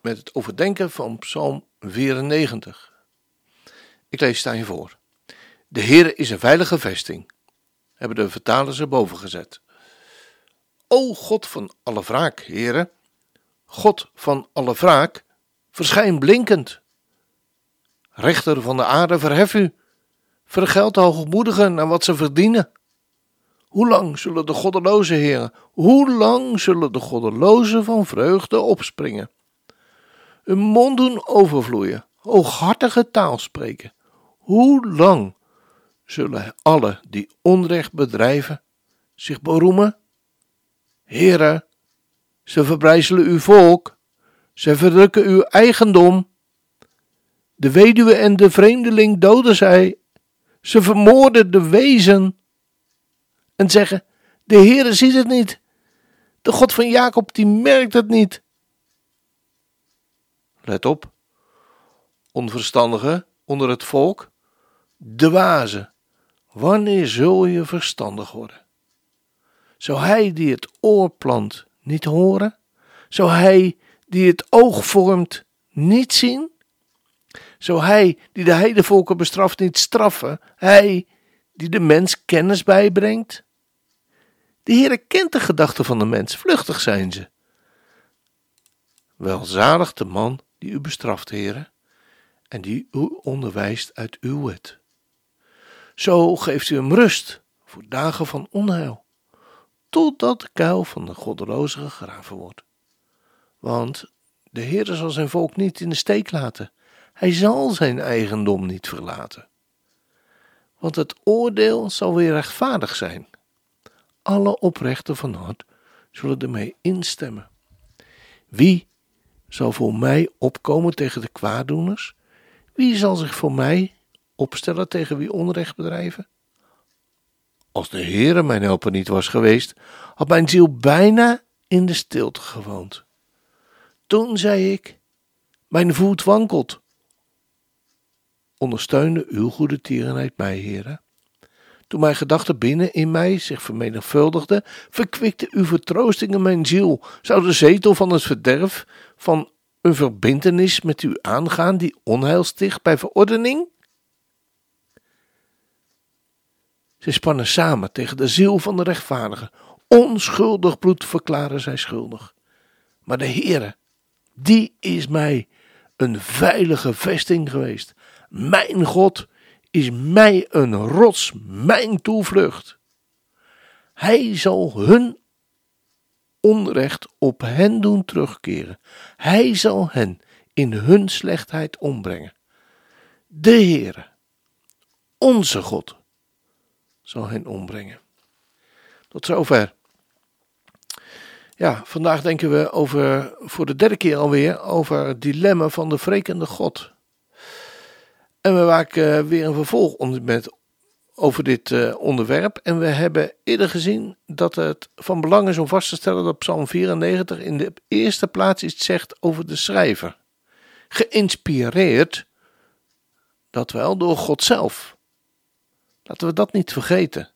met het overdenken van Psalm 94. Ik lees het je voor. De Heer is een veilige vesting, hebben de vertalers erboven gezet. O God van alle wraak, Heere, God van alle wraak, verschijn blinkend. Rechter van de aarde, verhef u, vergeld de hoogmoedigen naar wat ze verdienen. Hoe lang zullen de goddelozen, heren, hoe lang zullen de goddelozen van vreugde opspringen? Hun mond doen overvloeien, hooghartige taal spreken. Hoe lang zullen alle die onrecht bedrijven zich beroemen? Heren, ze verbrijzelen uw volk, ze verdrukken uw eigendom. De weduwe en de vreemdeling doden zij, ze vermoorden de wezen en zeggen: De Heere ziet het niet. De God van Jacob die merkt het niet. Let op, onverstandige onder het volk, dwaze, wanneer zul je verstandig worden? Zou hij die het oor plant niet horen? Zou hij die het oog vormt niet zien? Zou hij die de heidevolken bestraft niet straffen? Hij die de mens kennis bijbrengt? De Heere kent de gedachten van de mens, vluchtig zijn ze. Welzalig de man die u bestraft, Heere, en die u onderwijst uit uw wet. Zo geeft u hem rust voor dagen van onheil, totdat de kuil van de goddeloze gegraven wordt. Want de Heere zal zijn volk niet in de steek laten, hij zal zijn eigendom niet verlaten. Want het oordeel zal weer rechtvaardig zijn alle oprechten van hart zullen ermee instemmen. Wie zal voor mij opkomen tegen de kwaaddoeners? Wie zal zich voor mij opstellen tegen wie onrecht bedrijven? Als de Heere mijn helper niet was geweest, had mijn ziel bijna in de stilte gewoond. Toen zei ik: Mijn voet wankelt. Ondersteunde uw goede tierenheid mij, Heere. Toen mijn gedachten binnen in mij zich vermenigvuldigden, verkwikte uw vertroostingen mijn ziel. Zou de zetel van het verderf van een verbintenis met u aangaan die onheil sticht bij verordening? Ze spannen samen tegen de ziel van de rechtvaardige. Onschuldig bloed verklaren zij schuldig. Maar de Heere, die is mij een veilige vesting geweest. Mijn God is mij een rots, mijn toevlucht. Hij zal hun onrecht op hen doen terugkeren. Hij zal hen in hun slechtheid ombrengen. De Heere, onze God, zal hen ombrengen. Tot zover. Ja, vandaag denken we over, voor de derde keer alweer, over het dilemma van de wrekende God. En we maken eh, weer een vervolg met, over dit uh, onderwerp. En we hebben eerder gezien dat het van belang is om vast te stellen dat Psalm 94 in de eerste plaats iets zegt over de schrijver. Geïnspireerd, dat wel, door God zelf. Laten we dat niet vergeten.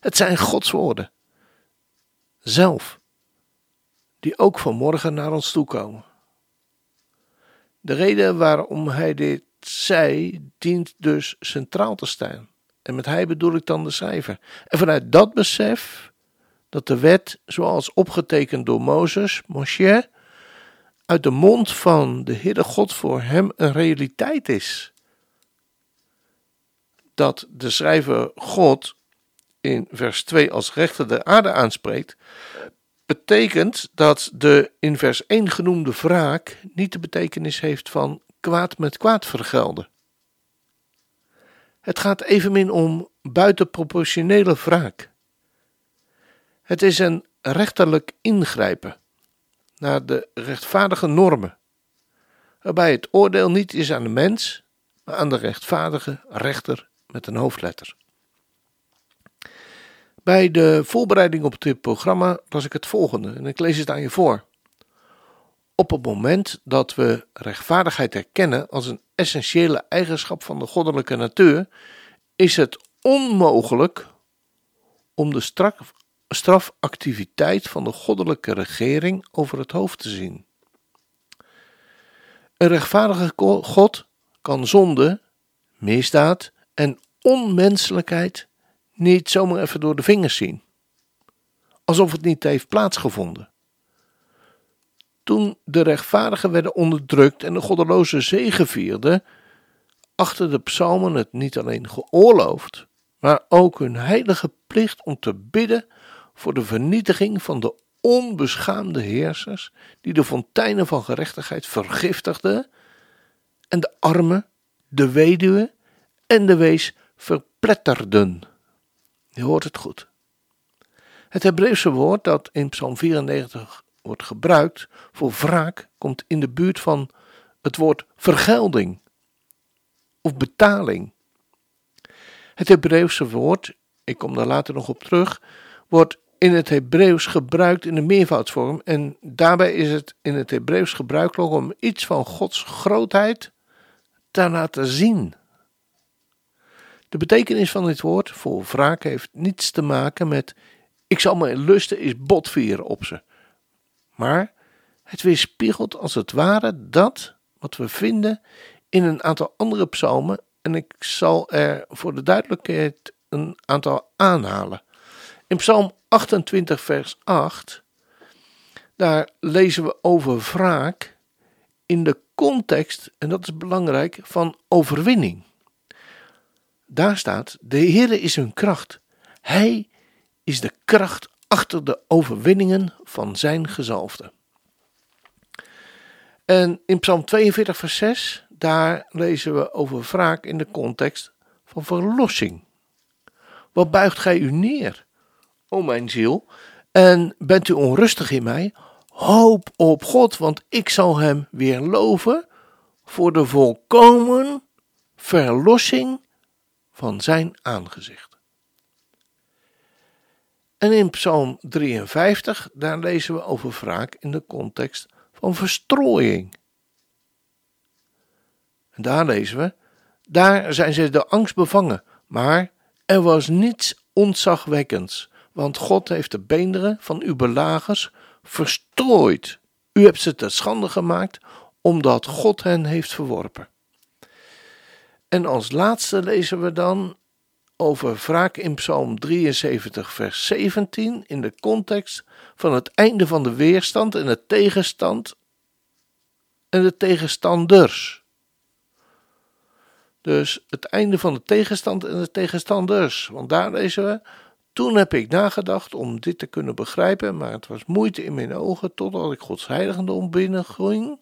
Het zijn Gods woorden. Zelf. Die ook vanmorgen naar ons toe komen. De reden waarom hij dit zij dient dus centraal te staan. En met hij bedoel ik dan de schrijver. En vanuit dat besef dat de wet, zoals opgetekend door Mozes, Moshe, uit de mond van de Heere God voor hem een realiteit is. Dat de schrijver God in vers 2 als rechter de aarde aanspreekt, betekent dat de in vers 1 genoemde wraak niet de betekenis heeft van kwaad met kwaad vergelden. Het gaat evenmin om buitenproportionele wraak. Het is een rechterlijk ingrijpen naar de rechtvaardige normen. waarbij het oordeel niet is aan de mens, maar aan de rechtvaardige rechter met een hoofdletter. Bij de voorbereiding op dit programma las ik het volgende en ik lees het aan je voor. Op het moment dat we rechtvaardigheid erkennen als een essentiële eigenschap van de goddelijke natuur, is het onmogelijk om de straf, strafactiviteit van de goddelijke regering over het hoofd te zien. Een rechtvaardige God kan zonde, misdaad en onmenselijkheid niet zomaar even door de vingers zien. Alsof het niet heeft plaatsgevonden. Toen de rechtvaardigen werden onderdrukt en de goddeloze zegevierden, achter de psalmen het niet alleen geoorloofd, maar ook hun heilige plicht om te bidden voor de vernietiging van de onbeschaamde heersers die de fonteinen van gerechtigheid vergiftigden en de armen, de weduwe en de wees verpletterden. Je hoort het goed. Het Hebreeuwse woord dat in Psalm 94 wordt gebruikt voor wraak komt in de buurt van het woord vergelding of betaling. Het Hebreeuwse woord, ik kom daar later nog op terug, wordt in het Hebreeuws gebruikt in de meervoudsvorm en daarbij is het in het Hebreeuws gebruikelijk om iets van Gods grootheid te laten zien. De betekenis van dit woord voor wraak heeft niets te maken met ik zal mijn lusten is botvieren op ze. Maar het weerspiegelt als het ware dat wat we vinden in een aantal andere psalmen en ik zal er voor de duidelijkheid een aantal aanhalen. In Psalm 28, vers 8, daar lezen we over wraak in de context, en dat is belangrijk, van overwinning. Daar staat: De Heere is hun kracht. Hij is de kracht achter de overwinningen van zijn gezalfde. En in Psalm 42, vers 6, daar lezen we over wraak in de context van verlossing. Wat buigt gij u neer, o mijn ziel, en bent u onrustig in mij? Hoop op God, want ik zal hem weer loven voor de volkomen verlossing van zijn aangezicht. En in Psalm 53, daar lezen we over wraak in de context van verstrooiing. En daar lezen we, daar zijn ze de angst bevangen, maar er was niets ontzagwekkends, want God heeft de beenderen van uw belagers verstrooid. U hebt ze te schande gemaakt, omdat God hen heeft verworpen. En als laatste lezen we dan over wraak in Psalm 73, vers 17, in de context van het einde van de weerstand en de tegenstand en de tegenstanders. Dus het einde van de tegenstand en de tegenstanders. Want daar lezen we. Toen heb ik nagedacht om dit te kunnen begrijpen, maar het was moeite in mijn ogen totdat ik Gods heiligdom binnenging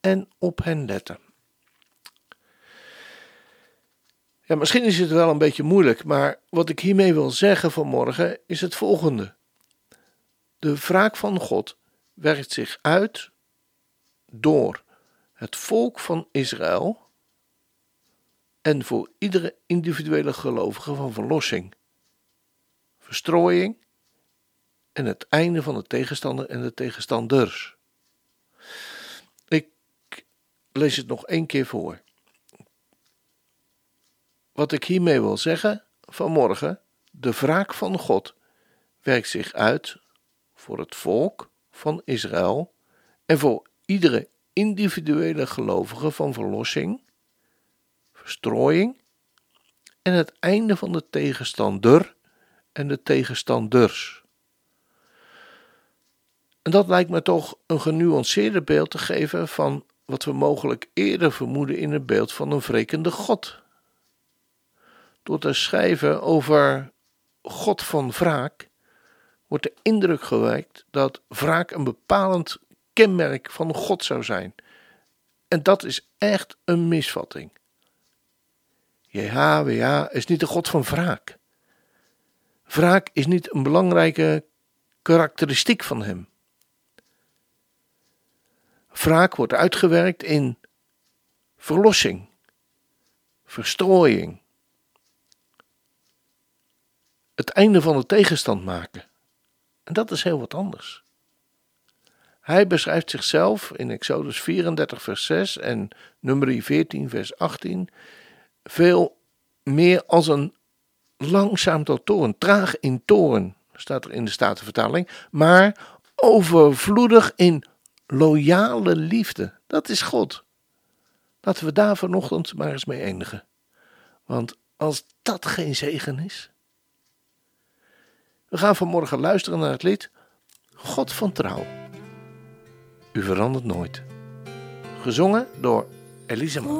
en op hen lette. Ja, misschien is het wel een beetje moeilijk, maar wat ik hiermee wil zeggen vanmorgen is het volgende. De wraak van God werkt zich uit door het volk van Israël en voor iedere individuele gelovige van verlossing, verstrooiing en het einde van de tegenstander en de tegenstanders. Ik lees het nog één keer voor. Wat ik hiermee wil zeggen vanmorgen, de wraak van God werkt zich uit voor het volk van Israël en voor iedere individuele gelovige van verlossing, verstrooiing en het einde van de tegenstander en de tegenstanders. En dat lijkt me toch een genuanceerder beeld te geven van wat we mogelijk eerder vermoeden in het beeld van een wrekende God door te schrijven over God van wraak, wordt de indruk gewekt dat wraak een bepalend kenmerk van God zou zijn. En dat is echt een misvatting. JHWH is niet de God van wraak. Wraak is niet een belangrijke karakteristiek van hem. Wraak wordt uitgewerkt in verlossing, verstrooiing. Het einde van de tegenstand maken. En dat is heel wat anders. Hij beschrijft zichzelf in Exodus 34, vers 6 en nummer 14, vers 18, veel meer als een langzaam tot toren, traag in toren, staat er in de Statenvertaling, maar overvloedig in loyale liefde. Dat is God. Laten we daar vanochtend maar eens mee eindigen. Want als dat geen zegen is. We gaan vanmorgen luisteren naar het lied God van Trouw. U verandert nooit. Gezongen door Elise God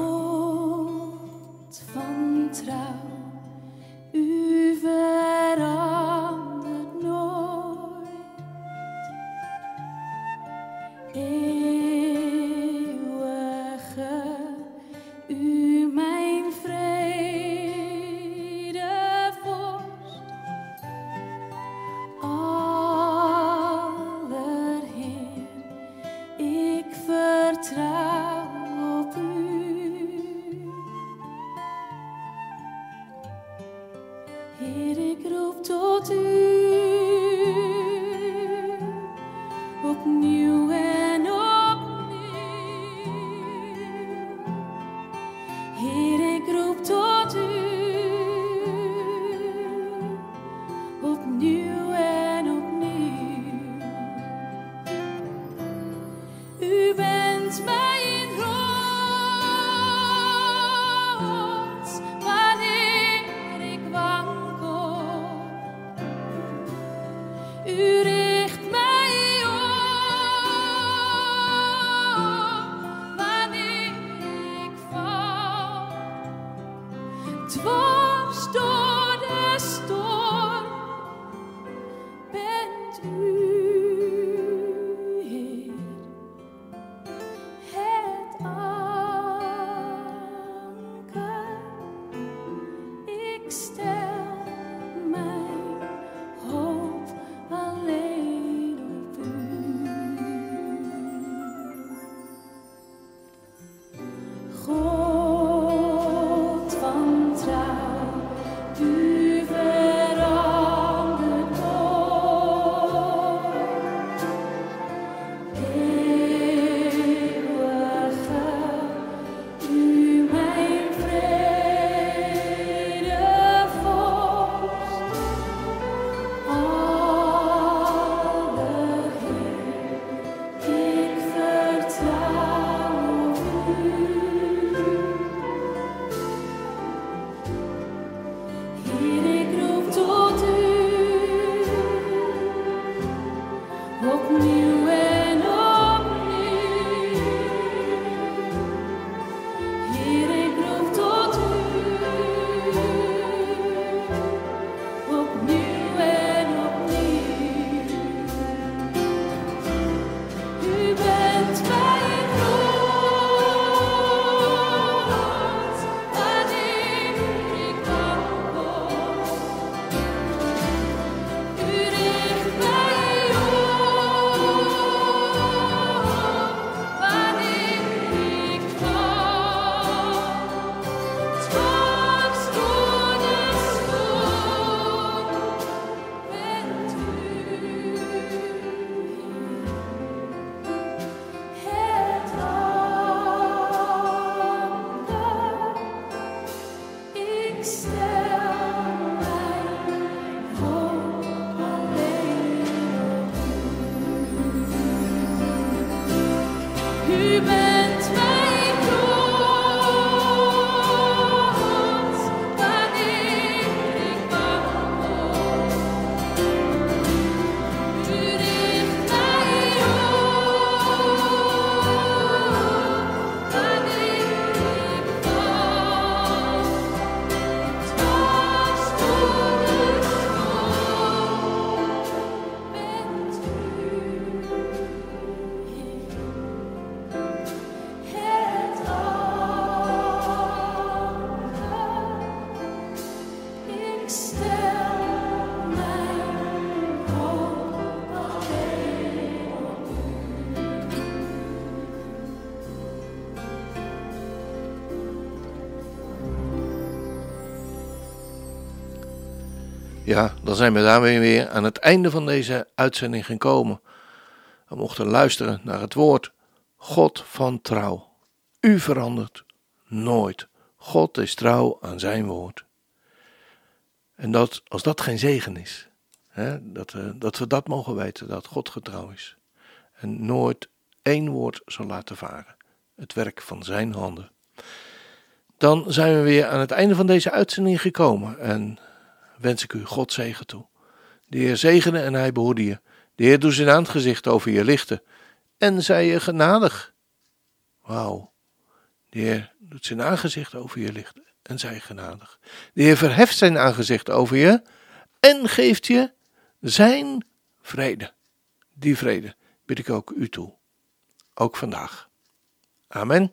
van trouw, Heer, ik roep tot u. you Ja, dan zijn we daarmee weer aan het einde van deze uitzending gekomen. We mochten luisteren naar het woord God van trouw. U verandert nooit. God is trouw aan zijn woord. En dat, als dat geen zegen is, hè, dat, uh, dat we dat mogen weten, dat God getrouw is. En nooit één woord zal laten varen. Het werk van zijn handen. Dan zijn we weer aan het einde van deze uitzending gekomen. En wens ik u God zegen toe. De Heer zegene en hij behoede je. De Heer doet zijn aangezicht over je lichten. En zij je genadig. Wauw. De Heer doet zijn aangezicht over je lichten. En zij genadig. De Heer verheft zijn aangezicht over je. En geeft je zijn vrede. Die vrede bid ik ook u toe. Ook vandaag. Amen.